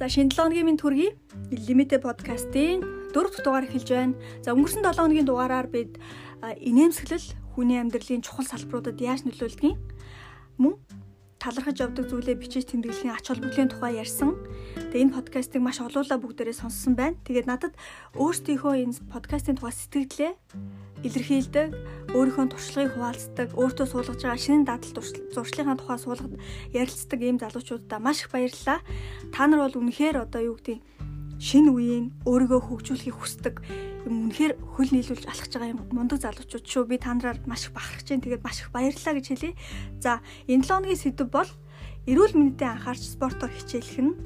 За шинэ 7 хоногийн минь төргий Limited podcast-ийн 4 дахь дугаар эхэлж байна. За өнгөрсөн 7 хоногийн дугаараар бид инээмсэглэл хүний амьдралын чухал салбаруудад яаж нөлөөлдгийг мөн талархаж явдаг зүйлээ бичиж тэмдэглэхийн ач холбогдлын тухай ярьсан. Тэгээ энэ подкастыг маш олоола бүгдээрээ сонссон байна. Тэгээд надад өөрсдийнхөө энэ подкастын тухай сэтгэлдээ илэрхийлдэг, өөрийнхөө туршлагыг хуваалцдаг, өөртөө суулгаж байгаа шинэ дадал зуршлынхаа тухай суулгад ярилцдаг ийм залуучуудаа маш их баярлалаа. Та нар бол үнэхээр одоо юу гэдэг шинэ үеийн өөрийгөө хөгжүүлэхийг хүсдэг юм үнэхээр хөл нийлүүлж алхаж байгаа юм мундаг залуучууд шүү. Би та нараар маш их бахархаж байна. Тэгээд маш их баярлалаа гэж хэлье. За, энэ 7 өдрийн сэдв бол эрүүл мэндэд анхаарч спортоор хичээлэх нь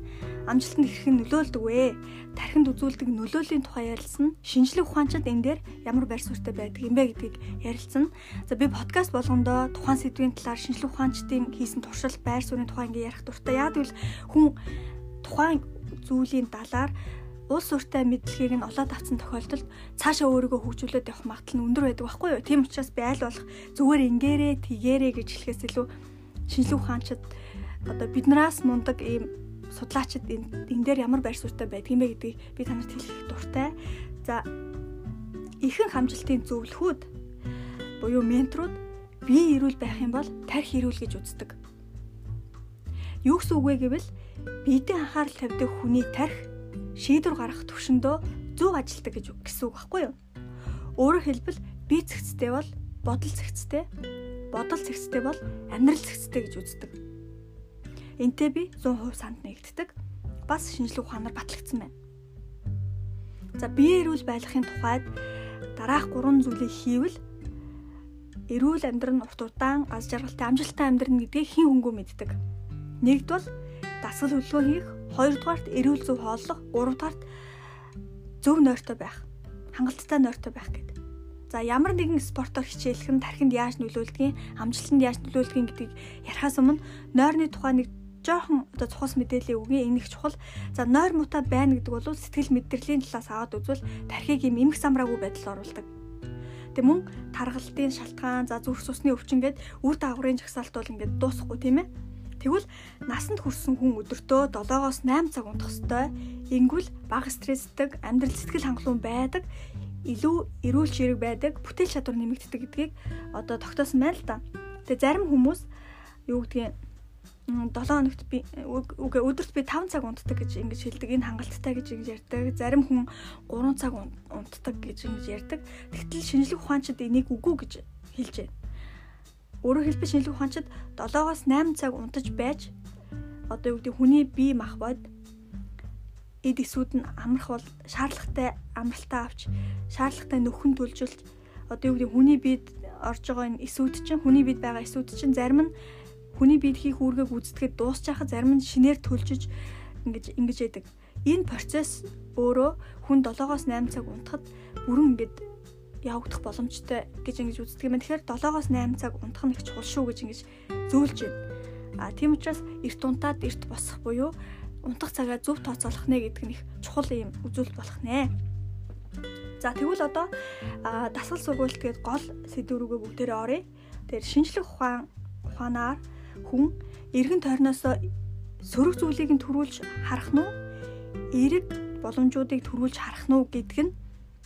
амжилтанд хэрхэн нөлөөлдөг вэ? Тархинд үзүүлдэг нөлөөлийн тухай ярилцсан. Шинжлэх ухаанчид энэ дээр ямар байр суурьтай байдаг юм бэ гэдгийг ярилцсан. За би подкаст болгондоо тухайн сэдвийн талаар шинжлэх ухаанчдын хийсэн туршил, байр суурийн тухай ингээ ярих дуртай. Яг л хүн тухайн зүйлийн далаар улс уртай мэдлэгийг нь олоод авсан тохиолдолд цаашаа өөрийгөө хөгжүүлээд явах магадлал нь өндөр байдаг байхгүй юу? Тийм учраас би аль болох зүгээр ингээрээ, тэгээрээ гэж хэлэхээс илүү шинжлэх ухаанчид одоо биднээс мундаг ийм судлаачид энэ дээр ямар байр суурьтай байдг юм бэ гэдгийг би танарт хэлэх дуртай. За ихэнх хамжилтын зөвлөхүүд буюу менторууд бие ирүүл байх юм бол тарих ирүүл гэж үздэг. Юу гэсэн үг вэ гэвэл биедээ анхаарал тавьдаг хүний тарих шийдвэр гаргах төвшөндөө зөв ажилтдаг гэж гэсэн үг байхгүй юу? Өөрөөр хэлбэл бие зэгцтэй бол бодол зэгцтэй, бодол зэгцтэй бол амьдрал зэгцтэй гэж үздэг. Энтэй би 100% санд нэгддэг. Бас шинжлэх ухаанаар батлагдсан байна. За бие эрүүл байхын тухайд дараах 3 зүйлийг хийвэл эрүүл амьдрал нь урт удаан аз жаргалтай амжилттай амьдрна гэдгийг хэн хөнгөө мэддэг. Нэгдүгээр дасгал хөдөлгөөн хийх, хоёрдугаарт эрүүл зөв хооллох, гуравдугаарт зөв нойртой байх, хангалттай нойртой байх гэдэг. За ямар нэгэн спортоор хичээлэх нь тархинд яаж нөлөөлдгийг, амжилтанд яаж нөлөөлдгийг гэдгийг ярихаас өмнө нойрны тухай нэг жоохон одоо цухас мэдээлэл өгье энэ их чухал. За нойр муута байна гэдэг бол сэтгэл мэдрэлийн талаас аваад үзвэл тархийг юм эмх самраагүй байдал оруулдаг. Тэг мөн таргалтын шалтгаан, за зүрх судасны өвчин гээд үр дагаврын жагсаалт бол ингээд дуусахгүй тийм ээ. Тэгвэл насанд хүрсэн хүн өдөртөө 7-оос 8 цаг унтах ёстой. Ингүүл бага стресстэй, амьдрал сэтгэл хангалуун байдаг, илүү эрүүл чирэг байдаг, бүтээл чадвар нэмэгддэг гэдгийг одоо тогтоосон байна л да. Тэгээ зарим хүмүүс юу гэдгийг 7 хоногт би үгүй өдөрт би 5 цаг унтдаг гэж ингэж хэлдэг. Энэ хангалттай гэж ингэж ярьдаг. Зарим хүн 3 цаг унтдаг гэж ингэж ярьдаг. Тэгтэл шинжлэх ухаанчид энийг үгүй гэж хэлж байна. Өөрөөр хэлбэл шинжлэх ухаанчид 7-оос 8 цаг унтаж байж одоо юу гэдэг хүний бие махбод эд эсүүд нь амрах бол шаардлагатай амралтаа авч шаардлагатай нөхөн төлжилж одоо юу гэдэг хүний биед орж байгаа энэ эсүүд чинь хүний биед байгаа эсүүд чинь зарим нь Хүний биед хийх үүргийг гүйцэтгэхэд дуусчихад зарим нь шинээр төлжиж ингэж ингэж яадаг. Энэ процесс өөрөө хүн 7-оос 8 цаг унтахад бүрэн ингэж явагдах боломжтой гэж ингэж үздэг юм. Тэгэхээр 7-оос 8 цаг унтах нь их чухал шүү гэж ингэж зөөлж байна. А тийм учраас эрт унтаад эрт босох буюу унтах цагаа зөв тооцоолох нэ гэдэг нь их чухал юм үзүүлэлт болох нэ. За тэгвэл одоо дасгал сургуульд гээд гол сэдв рүүгээ бүгдээрээ оръё. Тэгэхээр шинжлэх ухаан ухаанаар хүн эргэн тойрноос сөрөг зүйлийг нь төрүүлж харах нь? Эрэг боломжуудыг төрүүлж харах нь гэдг нь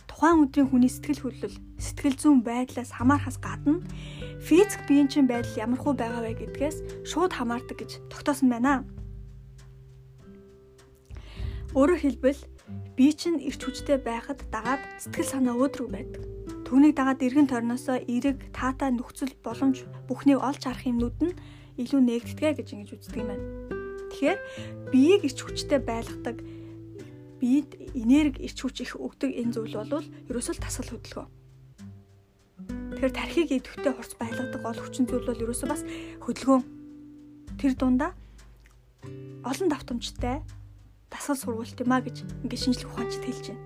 тухайн өдрийн хүний сэтгэл хөдлөл, сэтгэл зүйн байдлаас хамаархаас гадна физик биеийн чинь байдал ямархуу байгаа вэ гэдгээс шууд хамаардаг гэж тогтоосон байна. Өөрөөр хэлбэл бие чинь эрч хүчтэй байхад дагаад сэтгэл санаа өөдрөг байдаг. Түүнийг дагаад эргэн тойрноосоо эрэг, таатай нөхцөл боломж бүхнийг олж харах юмнууд нь илүү нээгддэг гэж ингэж үздэг юм байна. Тэгэхээр биеийг ирч хүчтэй байлгадаг биед энерги ирч хүч их өгдөг энэ зүйл бол ерөөсөө тасгал хөдөлгөөн. Тэгэхээр тархийг идэвхтэй хурц байлгадаг гол хүчин зүйл бол ерөөсөө бас хөдөлгөөн. Тэр дундаа олон давтамжтай дасгал сургуульт юм а гэж ингээд шинжлэх ухаанчид хэлж байна.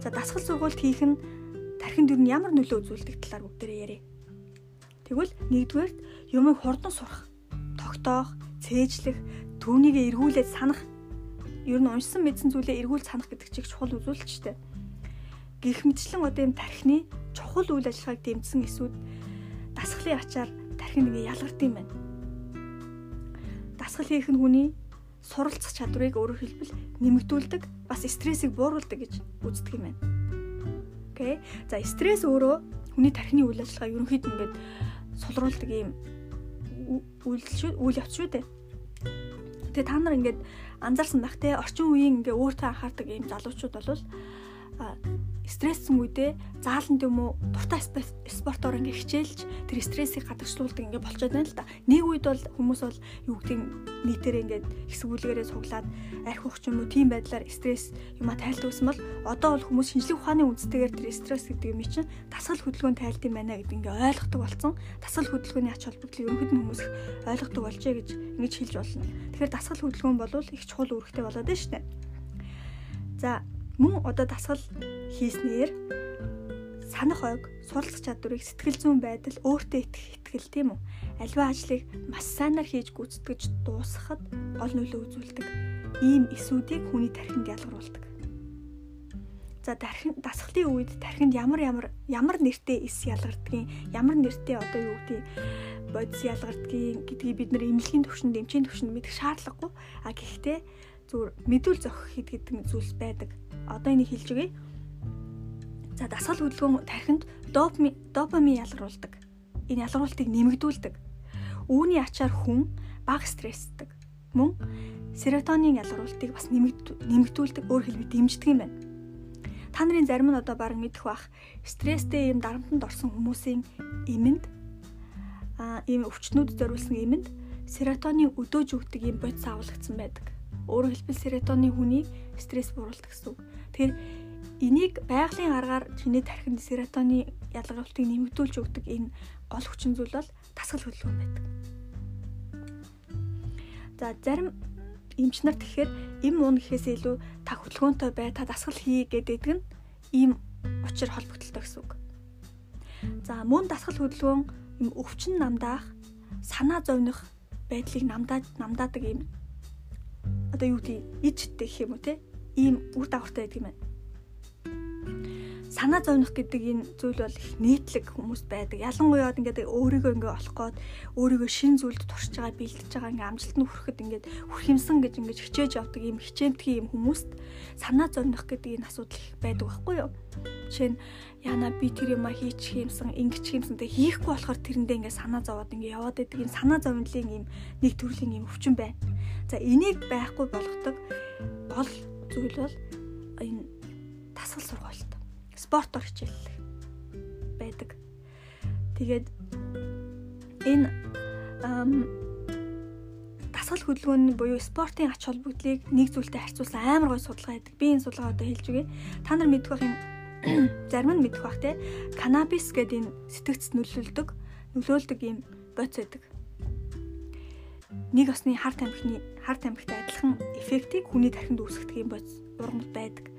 За дасгал сургуульт хийх нь тархинд юу ямар нөлөө үзүүлдэг талаар бүгдээрээ ярив. Тэгвэл нэгдүгээр юмыг хурдан сурах тогтоох, цээжлэх, түүнийг эргүүлээд санах ер нь уншсан мэдсэн зүйлээ эргүүл санах гэдэг чиг чухал үзүүлэлттэй. Гэх мэтчлэн одоо юм тархины чухал үйл ажиллагааг дэмжсэн эсүүд дасгалын ачаар тархин нэг ялгардаг юм байна. Дасгал хийх нь хүний суралцах чадварыг өөрөөр хэлбэл нэмэгдүүлдэг, бас стрессийг бууруулдаг гэж үздэг юм байна. Окей. За стресс өөрөө хүний тархины үйл ажиллагаа ерөнхийд ингээд сулруулдаг юм үйл үйл явц шүү дээ. Тэгээ та нар ингээд анзаарсан бах те. Орчин үеийн ингээ өөртөө анхаардаг ийм залуучууд бол стресссэн үедээ зааланд юм уу дуртай спортоор ингээ хичээлж тэр стрессийг гадагшлуулдаг ингээ болчиход байна л да. Нэг үед бол хүмүүс бол юу гэдэг нийтээр ингээ хэсгүүлгээрээ цуглаад арх ухч юм уу тийм байдлаар стресс юма тайлдаг гэсэн бол одоо бол хүмүүс шинжлэх ухааны үндстэйгээр тэр стресс гэдэг юм чинь дасгал хөдөлгөөн тайлт юм байна гэдэг ингээ ойлгодог болсон. Дасгал хөдөлгөөний ач холбогдлыг ерөнхийд нь хүмүүс ойлгодог болжээ гэж ингэж хэлж болно. Тэгэхээр дасгал хөдөлгөөн бол их чухал үүрэгтэй болоод байна шүү дээ. За мөн одоо дасгал хийснээр санах ойг, суралцах чадварыг сэтгэл зүйн байдал өөртөө итгэх итгэл тийм үү? Альва ажлыг маш сайнаар хийж гүйцэтгэж дуусгахад гол нөлөө үзүүлдэг ийм эсүүдийг хүний тархинд ялгаруулдаг. За тархин дасгалын үед тархинд ямар ямар ямар нэртэй эс ялгардгийг, ямар нэртэй одоо юу гэдгийг бодис ялгардгийг гэдгийг бид нэр эмнэлгийн төвшөнд, эмчийн төвшөнд мэдэх шаардлагагүй. А гэхдээ зүгээр мэдүүл зохих гэдэг зүйлс байдаг одоо энийг хэлж өгье. За дасгал хөдөлгөөн тархинд допамин допамин ялгаруулдаг. Энэ ялгаруултыг нэмэгдүүлдэг. Үүний ачаар хүн бага стрессдэг. Мөн серотонин ялгаруултыг бас нэмэгдүүлдэг өөр хэлбэл дэмждэг юм байна. Та нарын зарим нь одоо баг мэдэх бах стресстэй юм дарамтанд орсон хүмүүсийн эмэнд а ийм өвчтнүүд зориулсан эмэнд серотонин өдөөж өгдөг юм бодис авлагдсан байдаг. Өөрөөр хэлбэл серотонин хүний стресс бууруулдаг гэсэн үг. Тэгэхээр энийг байгалийн аргаар чиний тархинд серотонин ялгаруултыг нэмэгдүүлж өгдөг энэ гол хүчин зүйл бол дасгал хөдөлгөөн байдаг. За зарим эмч нар тэгэхээр эм уун гэхээс илүү та хөдөлгөөнтэй бай, та дасгал хий гэдэг нь ийм учир холбогдолтой гэсэн үг. За мөн дасгал хөдөлгөөн юм өвчин намдаах, санаа зовних байдлыг намдаад намдаадаг юм. Одоо юу гэдэг ичтэй гэх юм уу те? Ийм үр дагавартай байдаг юм байна. Санаа зовних гэдэг энэ зүйл бол их нийтлэг хүмүүс байдаг. Ялангуяа ингээд өөрийгөө ингээ олох гээд өөрийгөө шин зүйлд туршиж байгаа, бэлдэж байгаа ингээ амжилтанд хүрэхэд ингээд хүрхэмсэн гэж ингээд хичээж явдаг ийм хичээдгий ийм хүмүүст санаа зовних гэдэг энэ асуудал их байдаг байхгүй юу? Жишээ нь яна би тэр юма хийчих юмсан, ингэж юмсан тэг хийхгүй болохоор тэрэндээ ингээ санаа зовоод ингээ яваад байдаг энэ санаа зовнилын ийм нэг төрлийн ийм өвчин байна. За энийг байхгүй болгодог гол зүйл бол энэ тасгал сургуульд спортоор хичээллэх байдаг. Тэгээд энэ дасгал хөдөлгөөний буюу спортын ач холбогдлыг нэг зүйлтэй харьцуулсан амар гой судалгаа байдаг. Би энэ судалгаа одоо хэлж өгье. Та нар мэдэх бах юм зарим нь мэдэх бах те канабис гэдэг энэ сэтгцэд нөлөөлдөг нөлөөлдөг юм боц байдаг нэг осны хар тамхины хар тамхитай адилхан эффектийг хүний тархинд үүсгэх юм боц ургамал байдаг.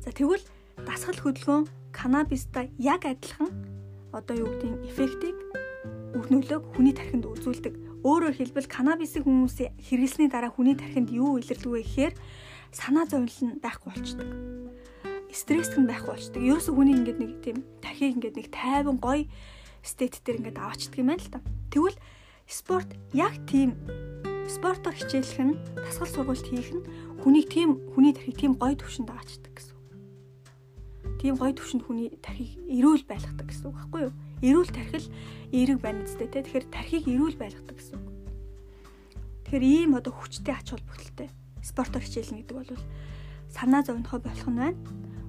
За тэгвэл дасгал хөдөлгөөн канабистай яг адилхан одоо юу гэдэг эффектийг бүх нөлөөг хүний тархинд үзүүлдэг. Өөрөөр хэлбэл канабисыг хүмүүс хэрэглэсний дараа хүний тархинд юу илэрлэг вэ гэхээр санаа зовлон нь байхгүй болчдөг. Стресс нь байхгүй болчдөг. Ерөөсө хүний ингээд нэг тийм тархийг ингээд нэг тайван гоё стейт дээр ингээд аваачдаг юм байна л та. Тэгвэл Спорт яг тийм спортоор хичээлэх нь дасгал сургалт хийх нь хүнийг тийм хүний тархийг тийм гоё төвшөнд даачдаг гэсэн. Тийм гоё төвшөнд хүний тархийг эрүүл байлгадаг гэсэн үг байхгүй юу? Эрүүл тархил эерэг байна үстэй те. Тэгэхээр тархийг эрүүл байлгадаг гэсэн үг. Тэгэхээр ийм одоо хүчтэй ач холбогдолтой спортоор хичээлнэ гэдэг бол санаа зовнохоо болох нь байна.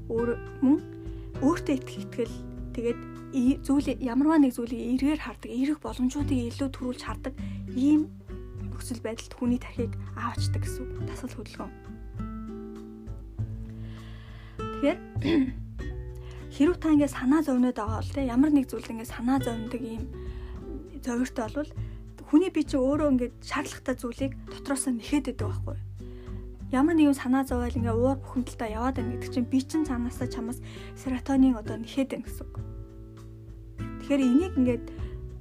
Өөр мөн өөртөө итгэх итгэл тэгээд зүйл ямарваа нэг зүйлийг эргээр хардаг, эрэх боломжуудыг илүү төрүүлж хардаг ийм нөхцөл байдалд хүний тархийг аавчдаг гэсэн үг. Дасгал хөдөлгөөн. Тэгэхээр хэрвээ та ингээ санаа зовноод байгаа бол те ямар нэг зүйл ингээ санаа зовндаг ийм зовиртой болвол хүний бие чинь өөрөө ингээ шаардлагатай зүйлийг дотроос нь нэхэд идэг байхгүй ямар нэгэн санаа зовоол ингээ уур бухимдалтай яваад байна гэдэг чинь би чин цаанаасаа чамаас серотонин одоо нэхэд байна гэсэн үг. Тэгэхээр энийг ингээд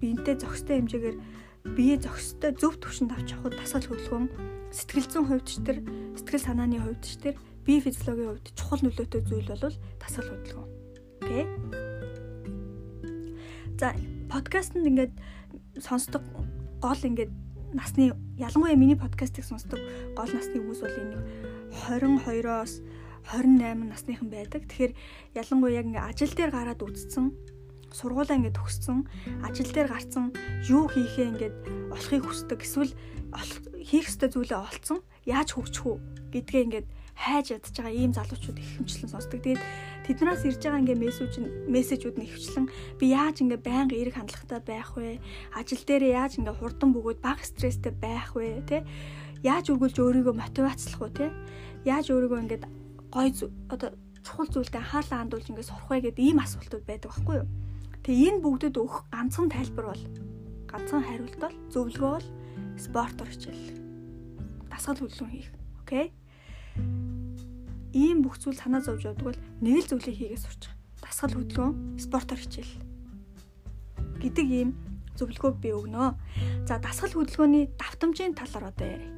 биентэй зохистой хэмжээгээр бие зохистой зөв төвшөнд авч явахд тасгал хөдөлгөөн сэтгэл зүйн хувьд ч тэр сэтгэл санааны хувьд ч тэр бие физиологийн хувьд чухал нөлөөтэй зүйл бол тасгал хөдөлгөөн. Окей. За подкастэнд ингээд сонсдог гол ингээд насны ялангуяа миний подкастыг сонсдог гол насны хүмүүс бол энэ 22-оос 28 насныхан байдаг. Тэгэхээр ялангуяа яг ингээ ажил дээр гараад үзсэн сургуулаа ингээд төгссөн ажил дээр гарсан юу хийхээ ингээд олохыг хүсдэг эсвэл хийх ёстой зүйлээ олцсон яаж хөгжих үү гэдгээ ингээд хайж ядж байгаа ийм залуучууд их хэмчлэн сонсдог. Тэгээд тэднээс ирж байгаа ингээ мессеж мессежүүд нь ихвчлэн би яаж ингээ байнга эрг хандлагатай байх вэ? Ажил дээр яаж ингээ хурдан бөгөөд бага стресстэй байх вэ? Тэ? Яаж үргэлж өөрийгөө мотивацлах вэ? Тэ? Яаж өөрийгөө ингээ гой одоо чухал зүйлдээ анхаарлаа хандуулж ингээ сурах вэ гэдэг ийм асуултууд байдаг байхгүй юу? Тэгээ энэ бүгдэд өгөх ганцхан тайлбар бол ганцхан хариулт бол зөвлөгөө бол спортоор хичээл. Дасгал хөдөлгөөн хийх. Окей? ийм бүх зүйл санаа зовж явдаг бол нэг л зүйлийг хийгээ сурчих. Дасгал хөдөлгөөн, спортоор хичээл гэдэг ийм зөвлөгөө би өгнө. За дасгал хөдөлгөөний давтамжийн талаар одоо ярив.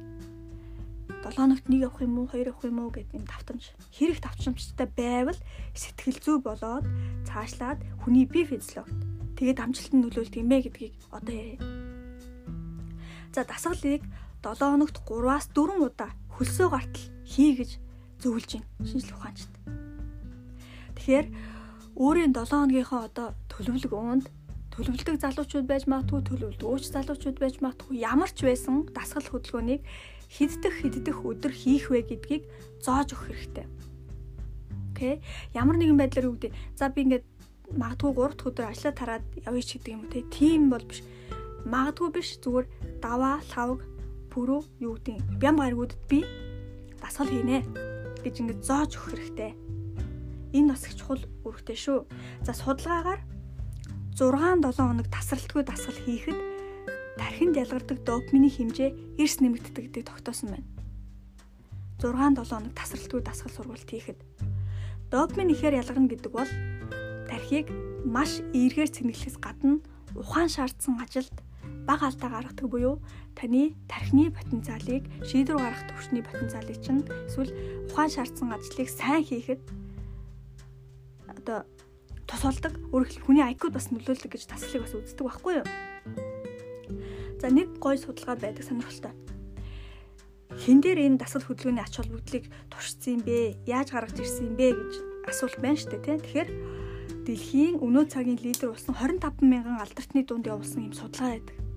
7 хоногт нэг явах юм уу, хоёр явах юм уу гэдэг юм давтамж. Хэрэг давтамжтай байвал сэтгэл зүй болоод цаашлаад хүний бие физиологт тэгээд амжилтанд нөлөөлдөг юм бэ гэдгийг одоо ярив. За дасгалыг 7 хоногт 3-аас 4 удаа хөлсөө гартал хий гэж зөвлөж байна шинжлэх ухаанчд. Тэгэхээр өөрийн 7 хоногийнхоо одоо төлөвлөг уунд төлөвлөдөг залуучууд байж магадгүй төлөвлөдөг ууч залуучууд байж магадгүй ямар ч байсан дасгал хөдөлгөөнийг хиддэх хиддэх өдөр хийх вэ гэдгийг зоож өгөх хэрэгтэй. Окей. Ямар нэгэн байдлаар юу гэдэг. За би ингээд магадгүй 3 дахь өдөр ажиллаа тараад явъя ч гэдэг юм уу те. Тийм бол биш. Магадгүй биш зүгээр даваа, лавг, пүрүү юу гэдэг. Бям гаргуудад би дасгал хийнэ гэж ингэж зоож өгөх хэрэгтэй. Энэ бас их чухал үүрэгтэй шүү. За судалгаагаар 6-7 хоног тасралтгүй дасгал хийхэд тархинд ялгардаг допамины хэмжээ эрс нэмэгддэг гэдэг тогтоосон байна. 6-7 хоног тасралтгүй дасгал сургалт хийхэд допамин ихээр ялгарна гэдэг бол тархийг маш эергээр цэнгэлэхээс гадна ухаан шаардсан ажилд бага алдаа гаргадаг буюу таны тархины потенциалыг шийдвэр гаргах төвчний потенциалыг чинь эсвэл ухаан шаардсан ажлыг сайн хийхэд одоо тусалдаг өөрөөр хүний IQ-д бас нөлөөлдөг гэж тасгалыг бас үздэг байхгүй юу? За нэг гой судалгаа байдаг сонирхолтой. Хэн дээр энэ дасгал хөдөлгөөний ач холбогдлыг туршсан юм бэ? Яаж гаргаж ирсэн юм бэ гэж асуулт байна шүү дээ, тийм. Тэгэхээр дэлхийн өнөө цагийн лидер болсон 25 мянган алдарчны дунд явуулсан юм судалгаа байдаг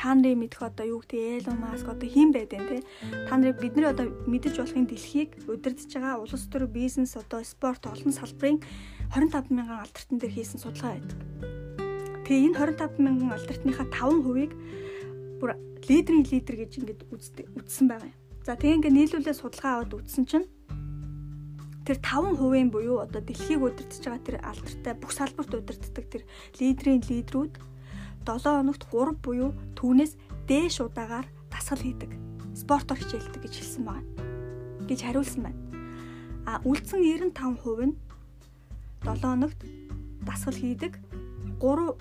та нарын мэдэх одоо юу гэдэг Elon Musk одоо хэн байд вэ те та нарыг бидний одоо мэдэж болохын дэлхийг удирдах байгаа улс төр бизнес одоо спорт олон салбарын 25 мянган алдартан дээр хийсэн судалгаа байдаг. Тэгээ энэ 25 мянган алдартныхаа 5%-ийг бүр лидерийн лидер гэж ингээд үзсэн байгаа юм. За тэгээ ингээд нийлүүлээ судалгаа аваад үзсэн чинь тэр 5% буюу одоо дэлхийг удирдах байгаа тэр алдартай бүх салбарт удирддаг тэр лидерийн лидерүүд 7 хоногт 3 буюу түүнээс дээш удаагаар дасгал хийдэг. Спортоор хичээлдэг гэж хэлсэн байна. гэж хариулсан байна. А үлдсэн 95% нь 7 хоногт дасгал хийдэг. 3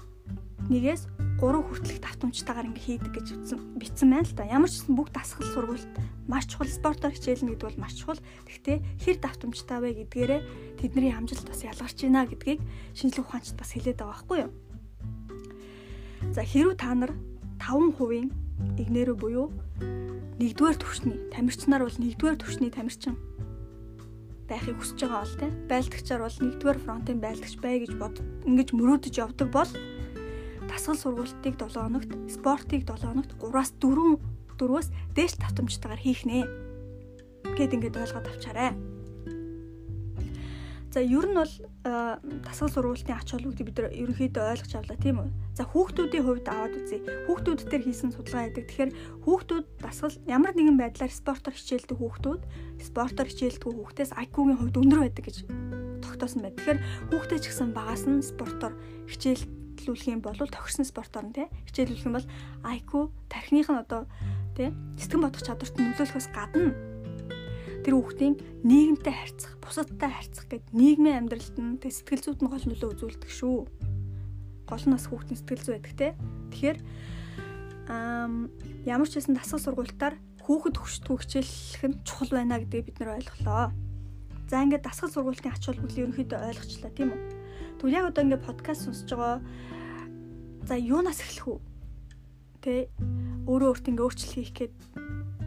нэгээс 3 хүртэлх давтамжтайгаар ингээ хийдэг гэж утсан бичсэн байна л да. Ямар ч гэсэн бүх дасгал сургуульд маш чухал спортоор хичээлнэ гэдэг бол маш чухал. Гэхдээ хэр давтамжтай вэ гэдгээрээ тэдний амжилт бас ялгарч байна гэдгийг шинжлэх ухаанчид бас хэлээд байгаа байхгүй юу? За хэрүү та нар 5% игнэрүү буюу нэгдүгээр төвшний тамирчнаар бол нэгдүгээр төвшний тамирчин байхыг хүсэж байгаа бол тийм байлдагчаар бол нэгдүгээр фронтын байлдагч бай гэж бод ингэж мөрөөдөж явдаг бол дасгал сургалтыг 7 хоногт спортыг 7 хоногт 3-аас 4 4-өөс дээш татамжтайгаар хийх нэ гэд ингэж ойлгоод авчаарай. За ер нь бол дасгал сургуулийн ач холбогдыг бид нар ерөнхийдөө ойлгож авлаа тийм үү. За хүүхдүүдийн хувьд аваад үзье. Хүүхдүүд дээр хийсэн судалгаа байдаг. Тэгэхээр хүүхдүүд дасгал ямар нэгэн байдлаар спортоор хичээлдэг хүүхдүүд спортоор хичээлдэг хүүхдээс IQ-гийн хувьд өндөр байдаг гэж тогтоосон байна. Тэгэхээр хүүхдээ ч гэсэн багаас нь спортоор хичээллүүлэх юм бол тохирсон спортоор нь тий хичээллүүлэх юм бол IQ тархиных нь одоо тий сэтгэн бодох чадварт нөлөөлөхөөс гадна тэр хүүхдийн нийгэмтэй харьцах, бусадтай харьцах гэд нийгмийн амьдралд нь тэг сэтгэл зүйд нь гол нөлөө үзүүлдэг шүү. Гол нь бас хүүхдийн сэтгэл зүй байдаг те. Тэгэхээр ямар ч байсан дасгал сургуультаар хүүхэд хөштгөө хичээллэх нь чухал байна гэдгийг бид нар ойлголоо. За ингээд дасгал сургуулийн ач холбогдлыг ерөнхийдөө ойлгочлаа тийм үү. Тэгвэл яг одоо ингээд подкаст сонсож байгаа за юунаас эхлэх вэ? Тэ өөрөө өөртөө ингээ өөрчлөлт хийх гээд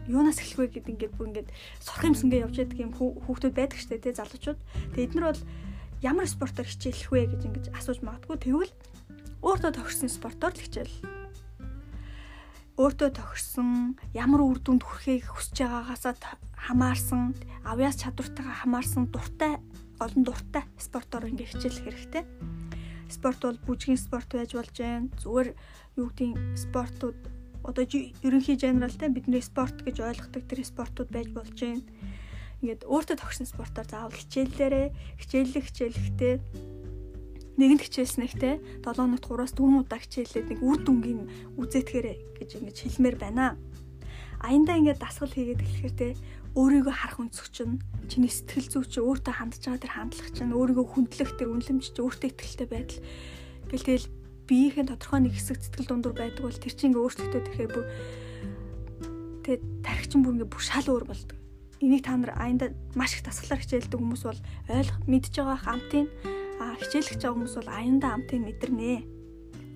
юунаас эхлэх вэ гэд ингээд бүр ингээд сурах юмсангээ явж яддаг юм хүүхдүүд байдаг штэ тий залуучууд. Тэгээ эднэр бол ямар спортоор хичээлэх вэ гэж ингэж асууж магадгүй тэгвэл өөртөө тохирсон спортоор л хичээл. Өөртөө тохирсон ямар үр дүнд хүрэхийг хүсэж байгаагаасаа хамаарсан, авьяас чадвартайгаа хамаарсан дуртай олон дуртай спортоор ингээ хичээлэх хэрэгтэй. Спорт бол бүжгийн спорт байж болж байна. Зүгээр юу гэдгийг спортууд одоо ерөнхий генералтай бидний спорт гэж ойлгодог тэр спортууд байж болж байна. Ингээд өөртөө тогтсон спортоор заавал хичээллээрээ хичээллэх хичээлэхтэй нэгэнд хичээлснэхтэй 7 хоногт 3-аас 4 удаа хичээлээд нэг үр дүнгийн үзээтгэхэрэ гэж ингэж хэлмээр байна. Аяндаа ингээд дасгал хийгээд эхлэхээр те өөрийгөө харах өнцөг чинь чиний сэтгэл зүй чи өөртөө хандж байгаа тэр хандлага чинь өөрийгөө хүндлэх тэр үнэлэмж чи өөртөө ихтэй байдал гэл тэгэл биеийн тодорхой нэг хэсэг сэтгэл дундуур байдаг бол тэр чинь ингээ өөрчлөлтөд ирэхээр бүр тэгээ тархичин бүр ингээ бүр шал өөр болдог. Энийг та нар аянда маш их тасгалаар хичээлдэг хүмүүс бол ойлгох мэдж байгаа хамтын а хичээлэх байгаа хүмүүс бол аянда хамтын мэдэрнэ.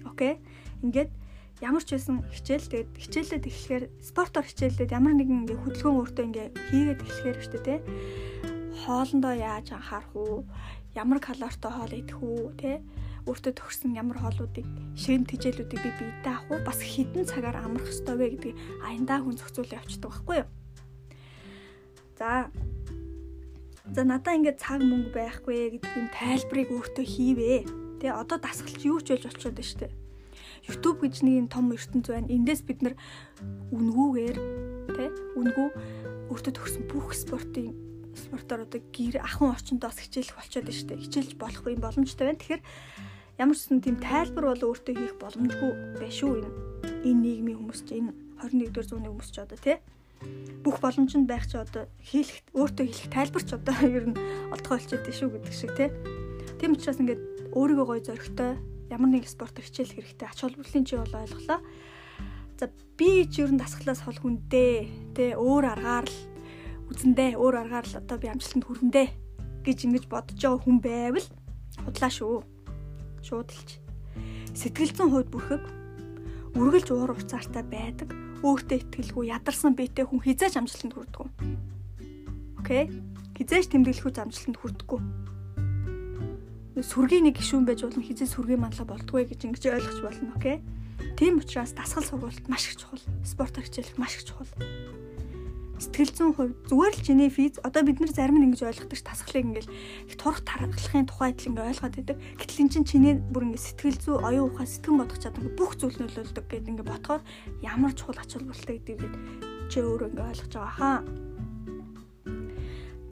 Окей. Ингээд ямар ч байсан хичээл тэгээд хичээлээд эхлэхээр спортоор хичээлээд ямар нэгэн ингээ хөдөлгөөн өөртөө ингээ хийгээд эхлэхээр шүү дээ. Хоолндоо яаж анхаарах уу? Ямар калоритой хоол идэх үү? Тэ? өөртөө төгссөн ямар хоолуудыг ширэм тижээлүүдийг би биедээ авах уу бас хідэн цагаар амрах ёстой вэ гэдгийг аяндаа хүн зохицуулж явчихдаг байхгүй юу. За За надаа ингээд цаг мөнгө байхгүй гэдэг юм тайлбарыг өөртөө хийвээ. Тэ одоо дасгалч юу ч болж болчиход байна шүү дээ. YouTube гэж нэг том ертөнц байна. Эндээс бид нар үнгүүгээр тэ үнгүү өөртөө төгсөн бүх спортын спортоор одоо гэр ахын орчиндоос хичээлэх болчиход байна шүү дээ. Хичээлж болох юм боломжтой байна. Тэгэхээр ямар ч юм тийм тайлбар бол өөртөө хийх боломжгүй байх шүү энэ энэ нийгмийн хүмүүс ч энэ 21-р зууны хүмүүс ч одоо тий бүх боломжинд байх ч одоо хийх өөртөө хийх тайлбар ч одоо ер нь олдгоо болчиход шүү гэдэг шиг тий тийм учраас ингээд өөрийгөө гоё зөрөгтэй ямар нэг спортоор хичээлэх хэрэгтэй ач холбогдлын чи бол ойлголоо за би ч ер нь дасгалаас хол хүндээ тий өөр аргаар л үзэндээ өөр аргаар л одоо би амжилтанд хүрэндээ гэж ингэж бодож байгаа хүн байвал худлаа шүү шууд хэлж. Сэтгэл зүйн хувьд бүрхэг үргэлж уур уцаартай байдаг, өөртөө итгэлгүй ядарсан биетэй хүн хизээч амжилтанд хүрдэг. Окей? Хизээч тэмдэглэхгүй амжилтанд хүрдэггүй. Сүргийн нэг гишүүн байж болно хизээ сүргийн манлаа болтгүй гэж ингэж ойлгож болно, окей? Тийм учраас дасгал сургалт маш их чухал. Спорт хичээлэх маш их чухал сэтгэл зүйн хувьд зүгээр л чиний физ одоо бид нар зарим нь ингэж ойлгодог ш тасгалыг ингээл их турах тархалахын тухайд л ингээ ойлгоод байдаг. Гэтэл эн чинь чиний бүр ингээ сэтгэл зүй оюун ухаан сэтгэн бодох чадвар бүх зүйл нөлөөлдөг гэдэг ингээ ботхоор ямар чухал ач холбогдолтой гэдгийг чи өөрөө ингээ ойлгож байгаа хаа.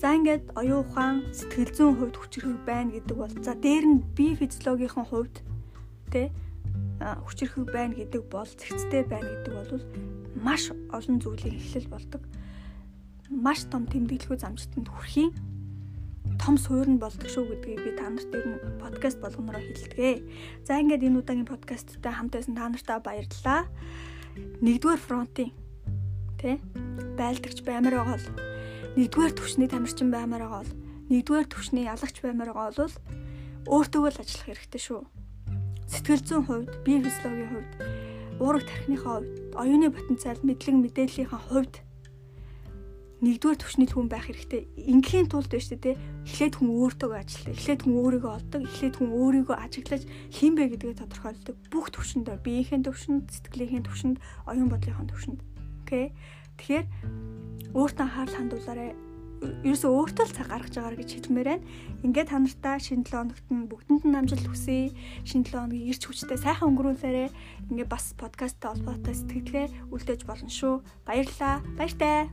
За ингээд оюун ухаан сэтгэл зүйн хувьд хүчрэх байна гэдэг бол за дээр нь бие физиологийн хувьд тэ хүчрэх байна гэдэг бол зэгцтэй байна гэдэг бол маш олон зүйлийн эхлэл болдог маш том тэмдэглэхүй замжтанд хүрэхийн том суурь болдог шүү гэдгийг би та нарт ер нь подкаст болгонороо хэлдэг. За ингээд энэ удаагийн подкасттай хамт байсан та нартаа баярлалаа. Нэгдүгээр фронтын тэ байлдагч баймаар байгаа бол нэгдүгээр төвшний тамирчин баймаар байгаа бол нэгдүгээр төвшний ялагч баймаар байгаа бол өөртөө л ажиллах хэрэгтэй шүү. Сэтгэл зүйн хувьд, бие физиологийн хувьд, уурах тархиныхаа хувьд, оюуны потенциал, мэдлэг мэдээллийнхаа хувьд нэгдүгээр төвшний хүн байх хэрэгтэй. Ингийн тулд байна шүү дээ. Эхлээд хүн өөртөө ажилладаг. Эхлээд хүн өөрийгөө олдог. Эхлээд хүн өөрийгөө ажиглаж хин бэ гэдгээ тодорхойлдог. Бүх төвшөнд биеийн төвшөнд, сэтгэлийн төвшөнд, оюун бодлын төвшөнд. Окей. Тэгэхээр өөртөө анхаарал хандуулаарай. Ерөөсөө өөртөө л цаг гаргаж байгаагаар гэж хэлмээр байна. Ингээд та нартаа шинэ 7 хоногт нь бүгдэнд нь амжилт хүсье. Шинэ 7 хоногийн ирч хүчтэй сайхан өнгөрүүлээрэ. Ингээд бас подкасттай холбоотой сэтгэлгээ үлдээж болно шүү. Баярлалаа. Баяртай.